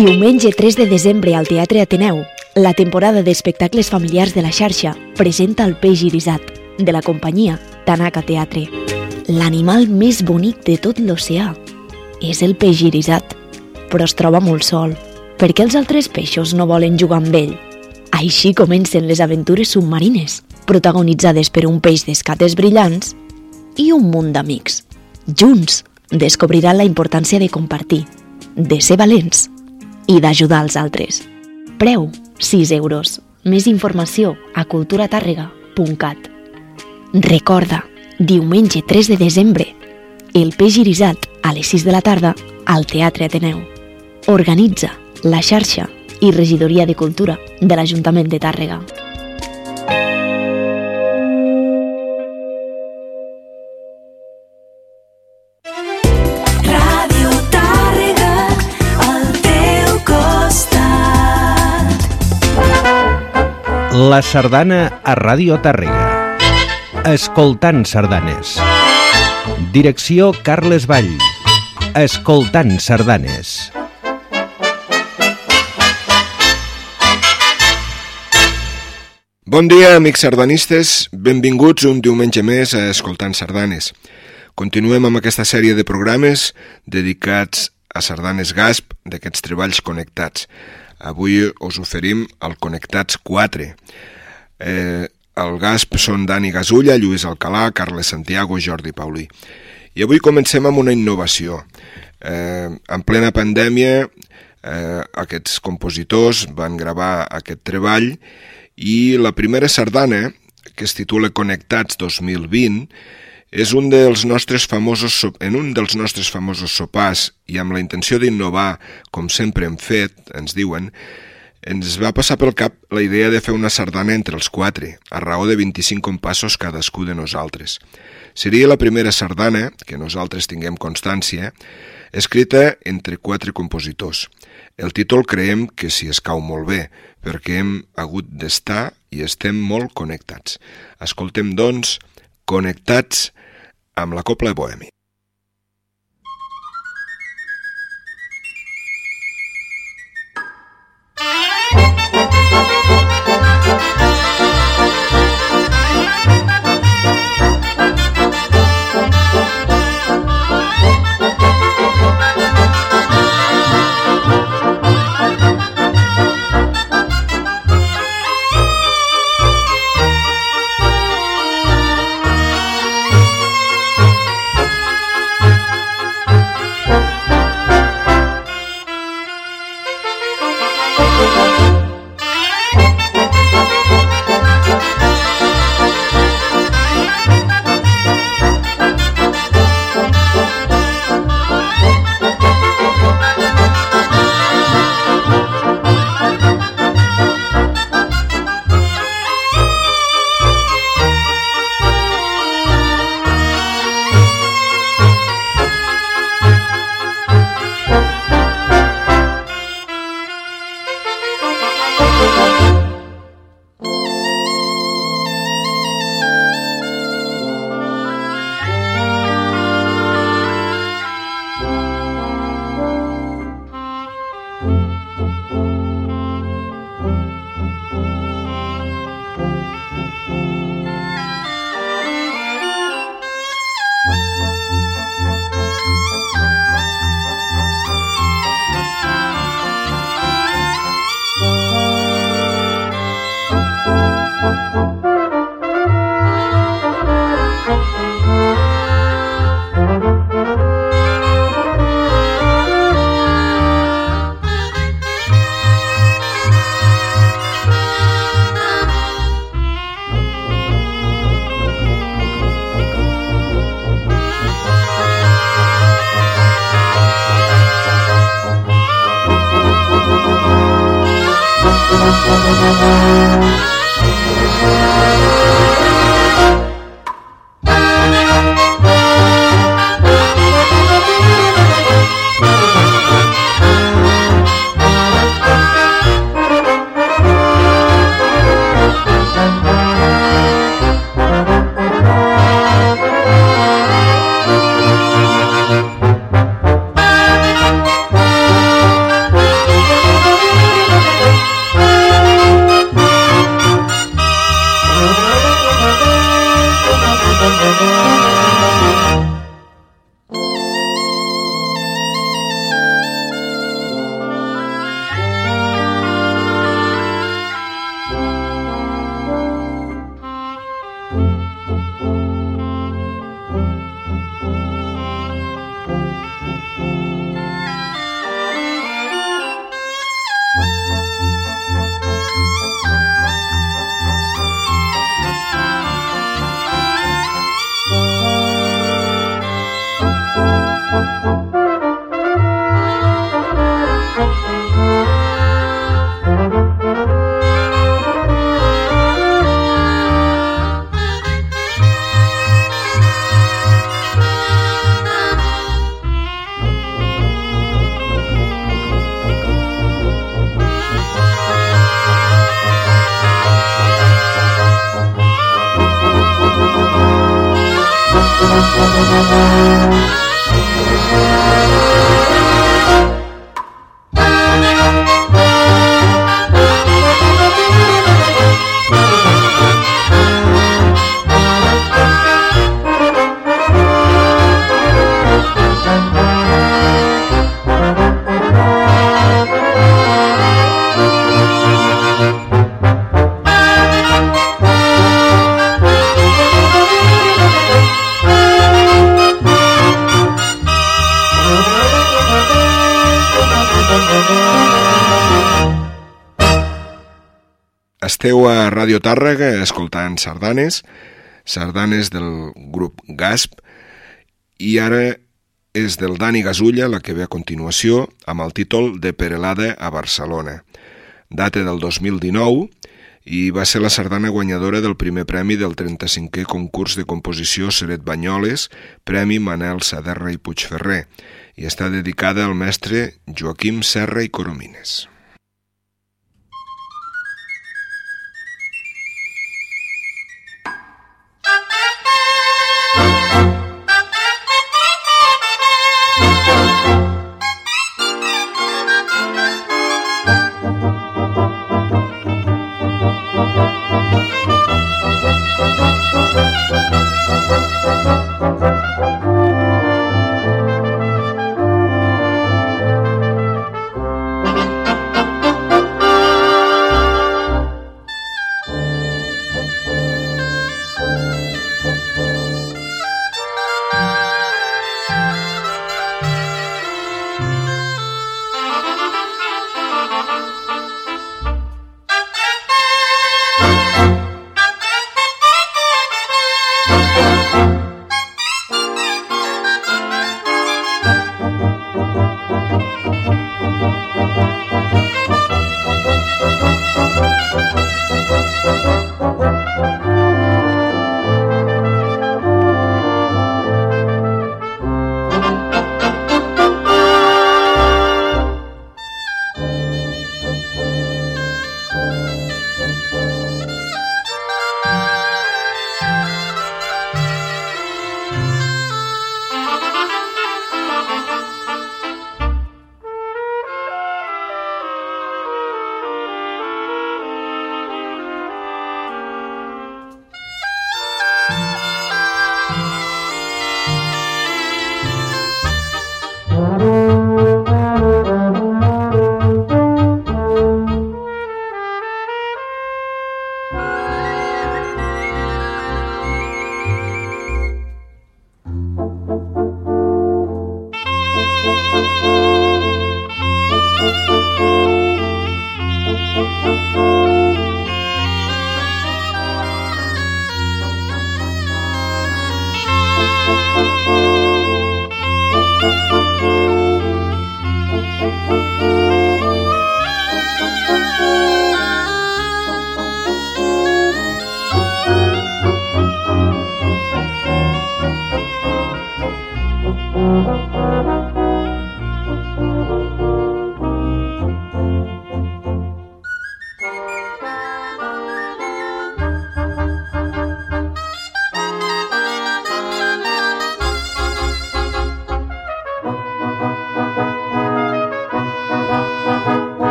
Diumenge 3 de desembre al Teatre Ateneu, la temporada d'espectacles familiars de la xarxa presenta el peix irisat, de la companyia Tanaka Teatre. L'animal més bonic de tot l'oceà és el peix irisat, però es troba molt sol. Per què els altres peixos no volen jugar amb ell? Així comencen les aventures submarines, protagonitzades per un peix d'escates brillants i un munt d'amics. Junts descobriran la importància de compartir, de ser valents i d'ajudar els altres. Preu 6 euros. Més informació a culturatàrrega.cat. Recorda, diumenge 3 de desembre, el peix irisat a les 6 de la tarda al Teatre Ateneu. Organitza la xarxa i regidoria de cultura de l'Ajuntament de Tàrrega. La sardana a Ràdio Tàrrega. Escoltant sardanes. Direcció Carles Vall. Escoltant sardanes. Bon dia, amics sardanistes. Benvinguts un diumenge més a Escoltant Sardanes. Continuem amb aquesta sèrie de programes dedicats a sardanes GASP d'aquests treballs connectats. Avui us oferim el Connectats 4. Eh, el GASP són Dani Gasulla, Lluís Alcalà, Carles Santiago i Jordi Paulí. I avui comencem amb una innovació. Eh, en plena pandèmia, eh, aquests compositors van gravar aquest treball i la primera sardana, que es titula Connectats 2020, és un dels nostres famosos, en un dels nostres famosos sopars i amb la intenció d'innovar, com sempre hem fet, ens diuen, ens va passar pel cap la idea de fer una sardana entre els quatre, a raó de 25 compassos cadascú de nosaltres. Seria la primera sardana, que nosaltres tinguem constància, escrita entre quatre compositors. El títol creiem que s'hi escau molt bé, perquè hem hagut d'estar i estem molt connectats. Escoltem, doncs, Connectats amb la Copla Bohemi. Connectats Esteu a Ràdio Tàrrega escoltant sardanes, sardanes del grup Gasp, i ara és del Dani Gasulla, la que ve a continuació, amb el títol de Perelada a Barcelona. Data del 2019 i va ser la sardana guanyadora del primer premi del 35è concurs de composició Seret Banyoles, Premi Manel Saderra i Puigferrer, i està dedicada al mestre Joaquim Serra i Coromines.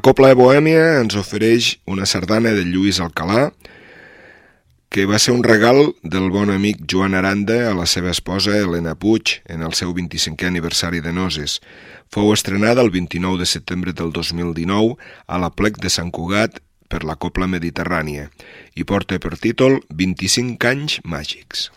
Copla de Bohèmia ens ofereix una sardana de Lluís Alcalà, que va ser un regal del bon amic Joan Aranda a la seva esposa Helena Puig en el seu 25è aniversari de Noses. Fou estrenada el 29 de setembre del 2019 a la plec de Sant Cugat per la Copla Mediterrània i porta per títol 25 anys màgics.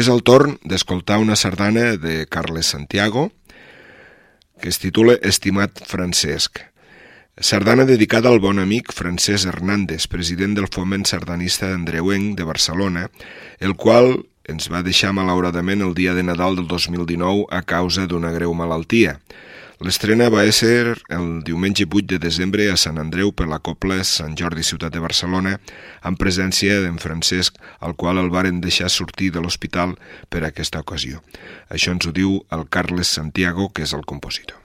És el torn d'escoltar una sardana de Carles Santiago que es titula Estimat Francesc. Sardana dedicada al bon amic Francesc Hernández, president del foment sardanista andreuenc de Barcelona, el qual ens va deixar malauradament el dia de Nadal del 2019 a causa d'una greu malaltia. L'estrena va ser el diumenge 8 de desembre a Sant Andreu per la Copla Sant Jordi Ciutat de Barcelona amb presència d'en Francesc, al qual el varen deixar sortir de l'hospital per aquesta ocasió. Això ens ho diu el Carles Santiago, que és el compositor.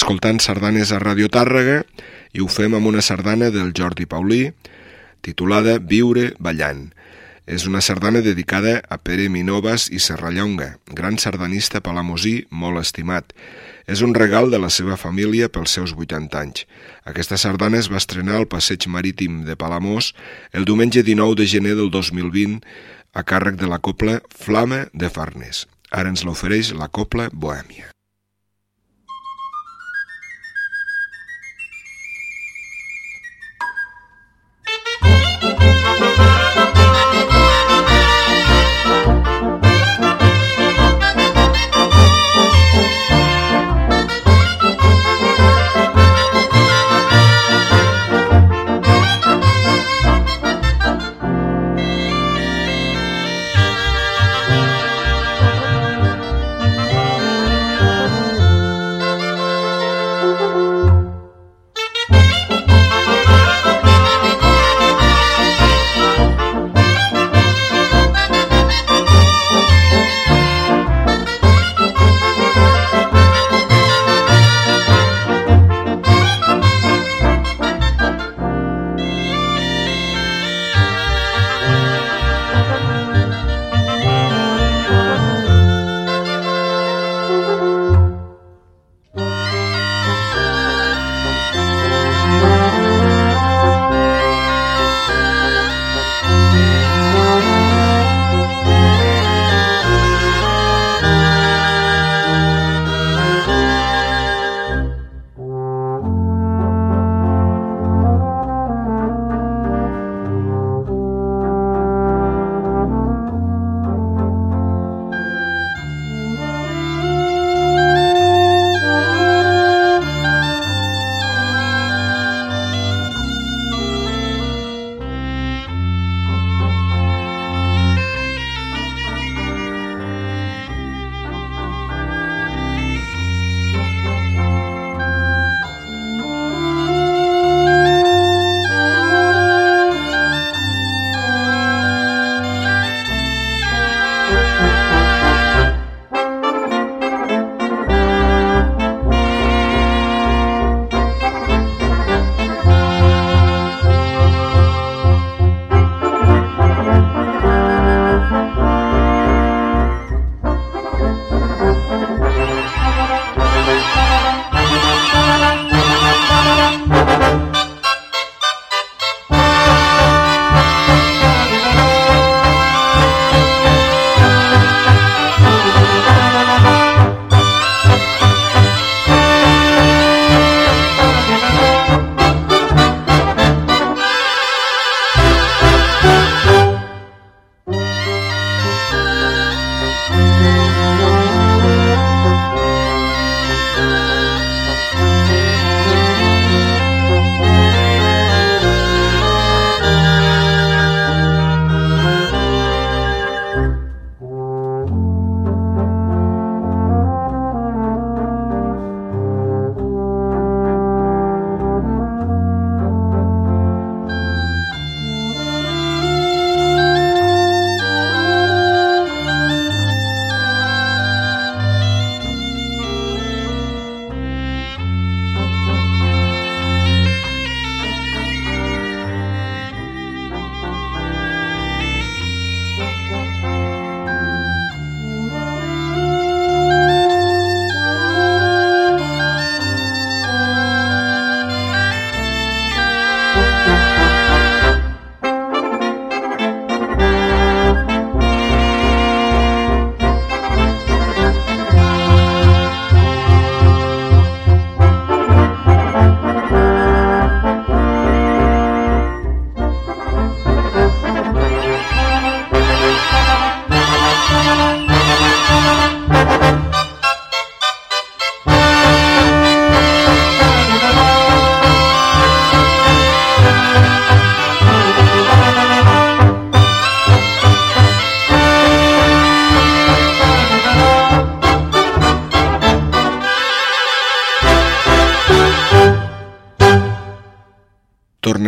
Escoltant sardanes a Radio Tàrrega i ho fem amb una sardana del Jordi Paulí titulada Viure ballant. És una sardana dedicada a Pere Minovas i Serrallonga, gran sardanista palamosí molt estimat. És un regal de la seva família pels seus 80 anys. Aquesta sardana es va estrenar al Passeig Marítim de Palamós el diumenge 19 de gener del 2020 a càrrec de la copla Flama de Farnes. Ara ens l'ofereix la copla Bohèmia.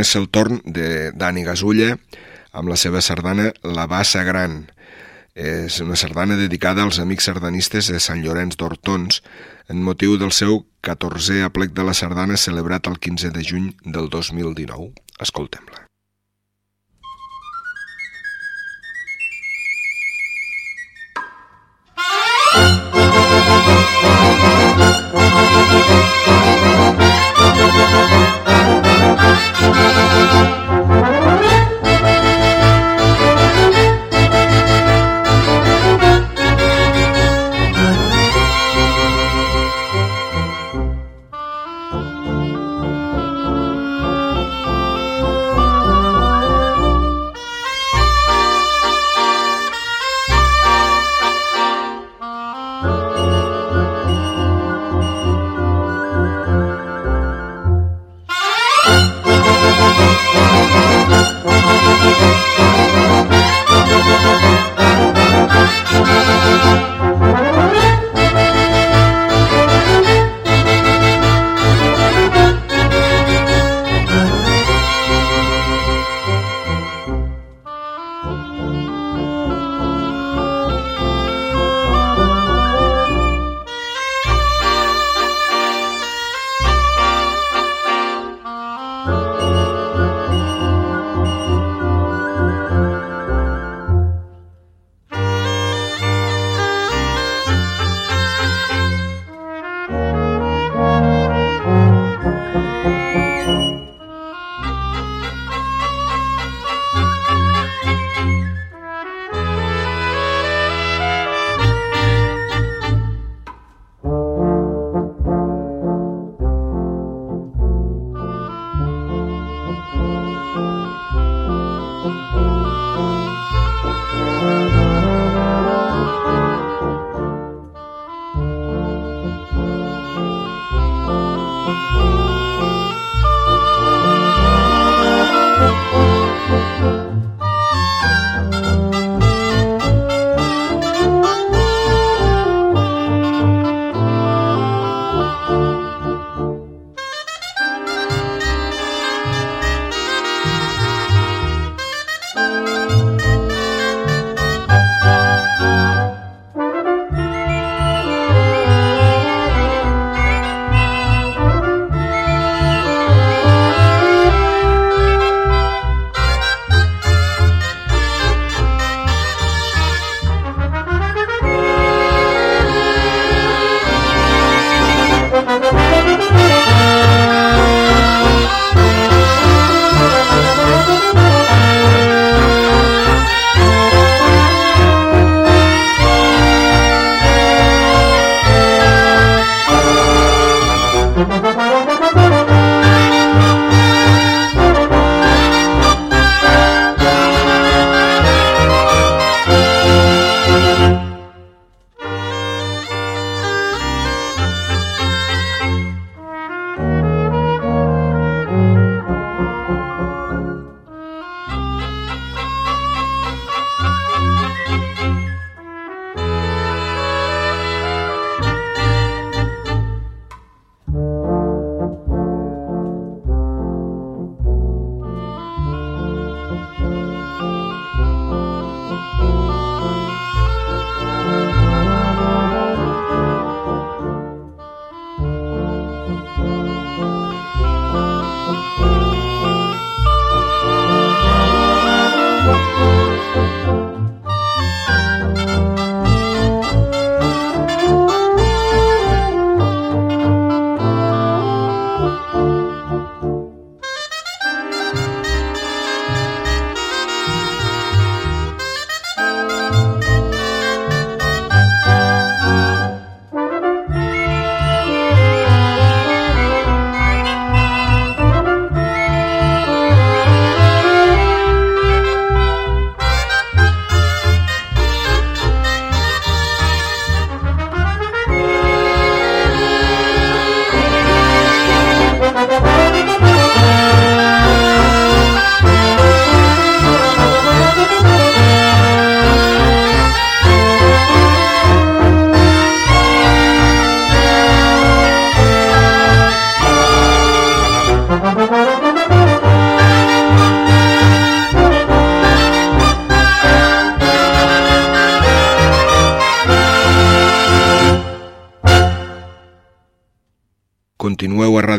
és el torn de Dani Gasulla amb la seva sardana La Bassa Gran. És una sardana dedicada als amics sardanistes de Sant Llorenç d'Hortons en motiu del seu 14è aplec de la sardana celebrat el 15 de juny del 2019. Escoltem-la. Thank you. Thank you.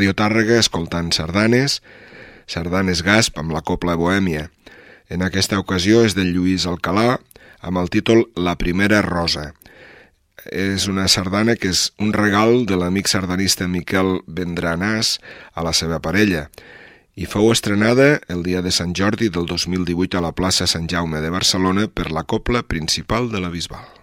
Radio Tàrrega escoltant sardanes, sardanes Gasp amb la Copla Bohèmia. En aquesta ocasió és del Lluís Alcalà amb el títol La primera rosa. És una sardana que és un regal de l'amic sardanista Miquel Vendranàs a la seva parella i fou estrenada el dia de Sant Jordi del 2018 a la plaça Sant Jaume de Barcelona per la Copla Principal de la Bisbal.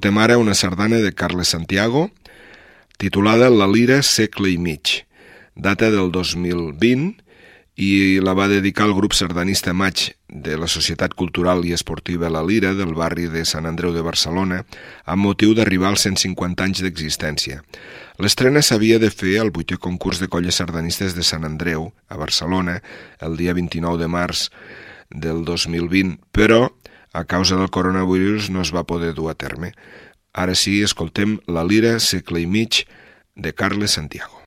Escoltem ara una sardana de Carles Santiago, titulada La Lira segle i mig, data del 2020 i la va dedicar al grup sardanista Maig de la Societat Cultural i Esportiva La Lira del barri de Sant Andreu de Barcelona amb motiu d'arribar als 150 anys d'existència. L'estrena s'havia de fer al vuitè concurs de colles sardanistes de Sant Andreu, a Barcelona, el dia 29 de març del 2020, però a causa del coronavirus no es va poder dur a terme. Ara sí, escoltem la lira segle i mig de Carles Santiago.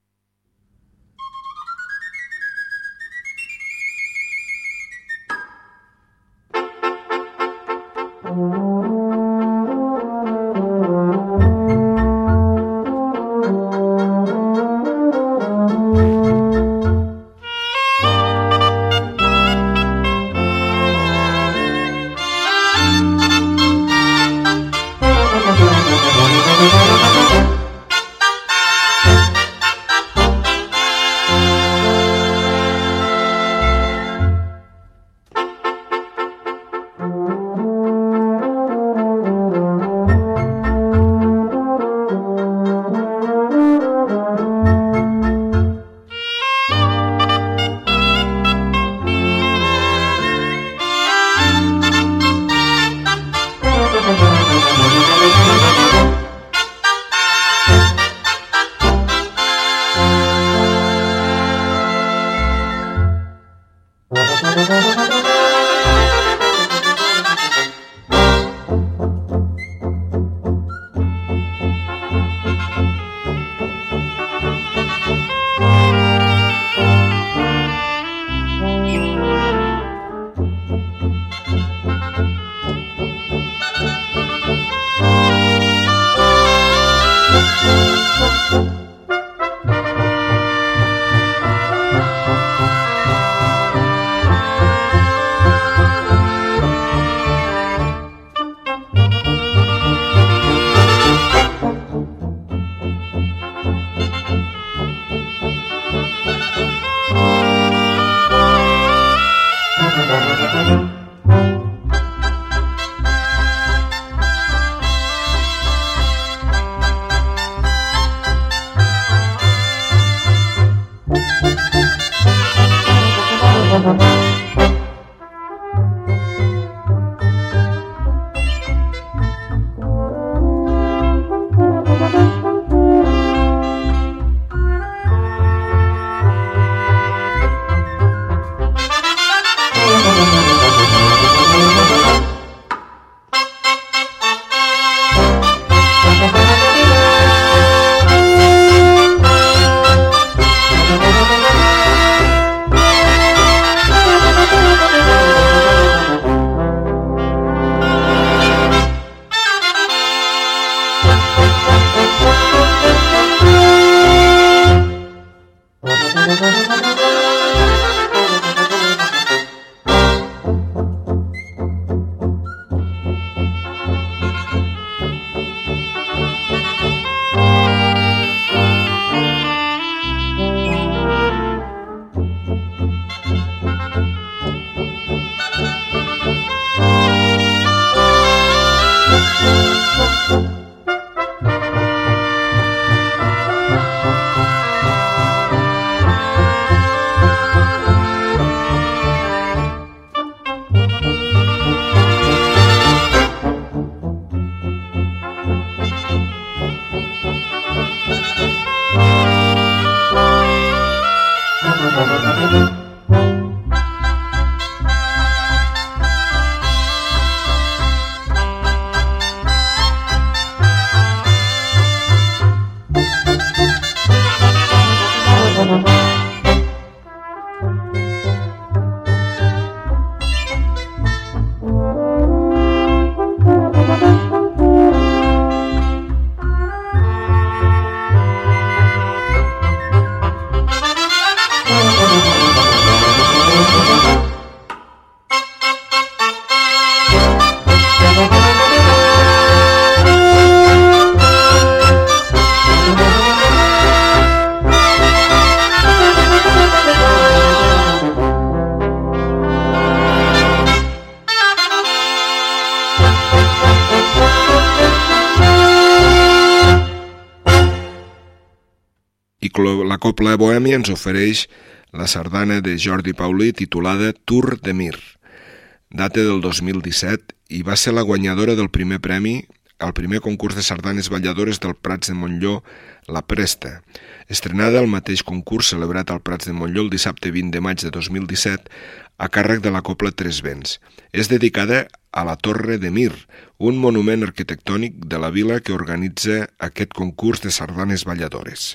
Música Copla Bohèmia ens ofereix la sardana de Jordi Paulí titulada Tour de Mir. Data del 2017 i va ser la guanyadora del primer premi al primer concurs de sardanes balladores del Prats de Montlló, La Presta, estrenada al mateix concurs celebrat al Prats de Montlló el dissabte 20 de maig de 2017 a càrrec de la Copla Tres Vents. És dedicada a la Torre de Mir, un monument arquitectònic de la vila que organitza aquest concurs de sardanes balladores.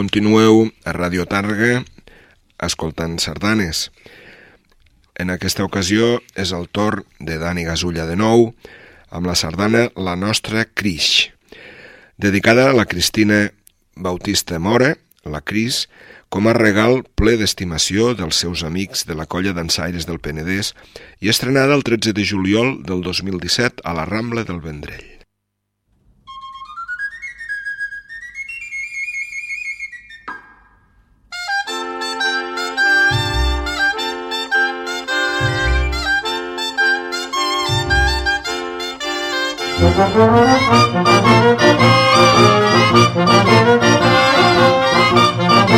Continueu a Radio Targa escoltant sardanes. En aquesta ocasió és el torn de Dani Gasulla de nou, amb la sardana La nostra Crix, dedicada a la Cristina Bautista Mora, la Cris, com a regal ple d'estimació dels seus amics de la colla d'ensaires del Penedès i estrenada el 13 de juliol del 2017 a la Rambla del Vendrell. Thank you.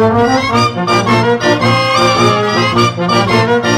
Thank you.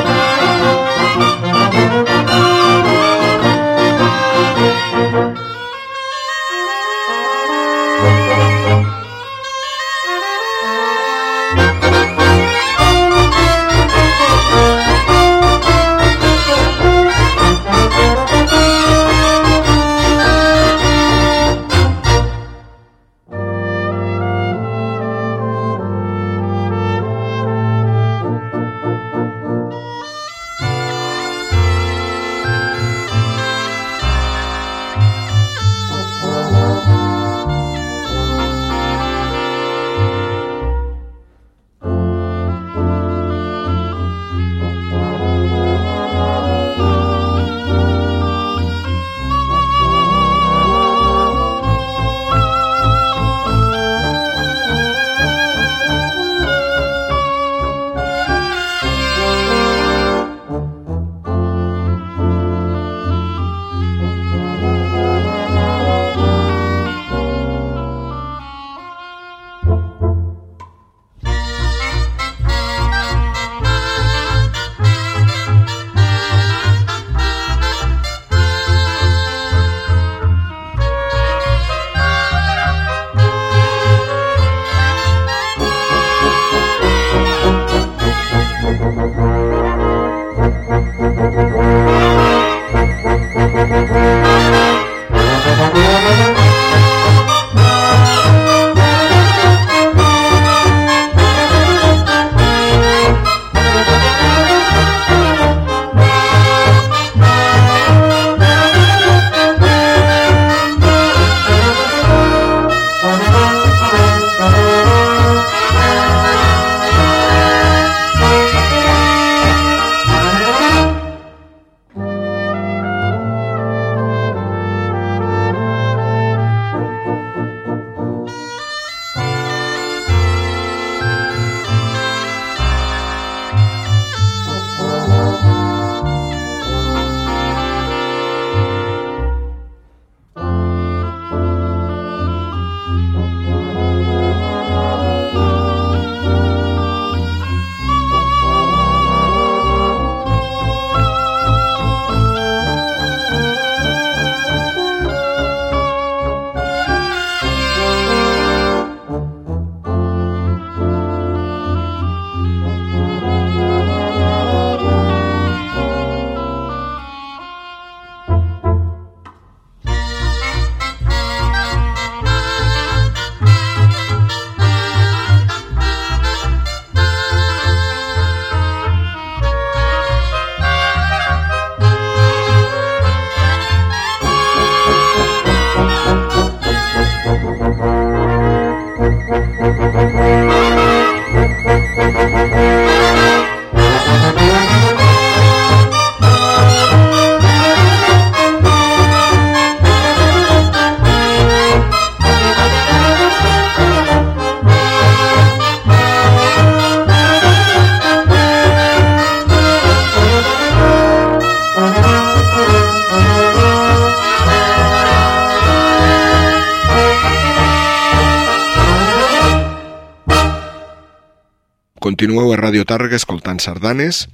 Continueu a Ràdio Tàrrega escoltant sardanes.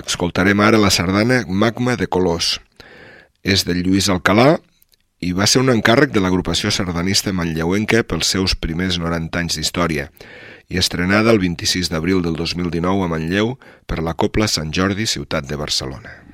Escoltarem ara la sardana Magma de Colors. És de Lluís Alcalà i va ser un encàrrec de l'agrupació sardanista manlleuenca pels seus primers 90 anys d'història i estrenada el 26 d'abril del 2019 a Manlleu per la Copla Sant Jordi, ciutat de Barcelona.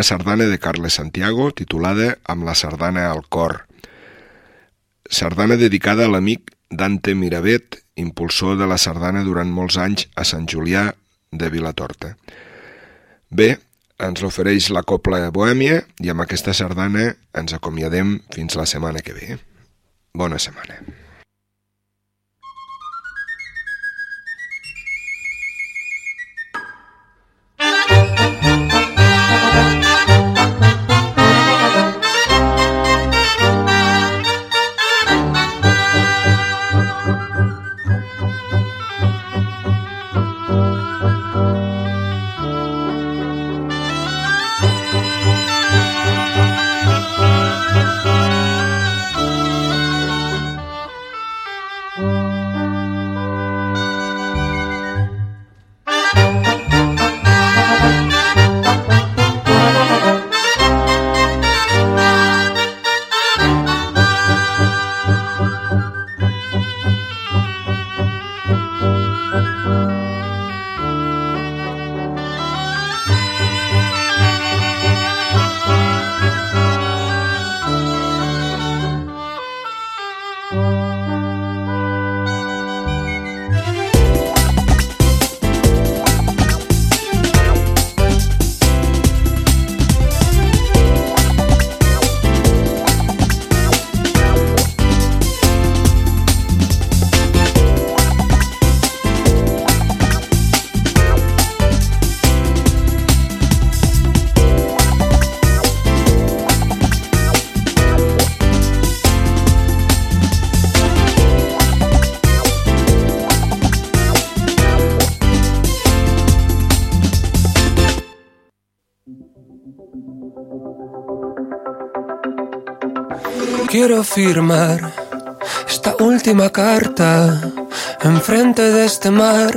Una sardana de Carles Santiago titulada Amb la sardana al cor. Sardana dedicada a l'amic Dante Miravet, impulsor de la sardana durant molts anys a Sant Julià de Vilatorta. Bé, ens l'ofereix la Copla Bohèmia i amb aquesta sardana ens acomiadem fins la setmana que ve. Bona setmana. Firmar esta última carta enfrente de este mar,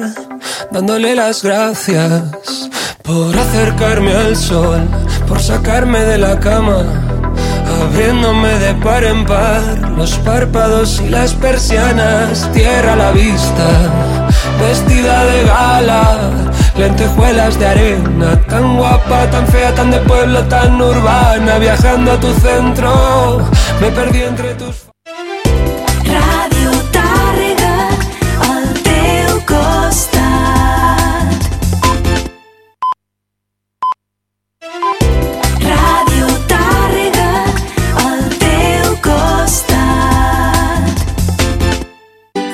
dándole las gracias por acercarme al sol, por sacarme de la cama, abriéndome de par en par los párpados y las persianas, tierra a la vista, vestida de gala, lentejuelas de arena, tan guapa, tan fea, tan de pueblo, tan urbana, viajando a tu centro, me perdí entre tus...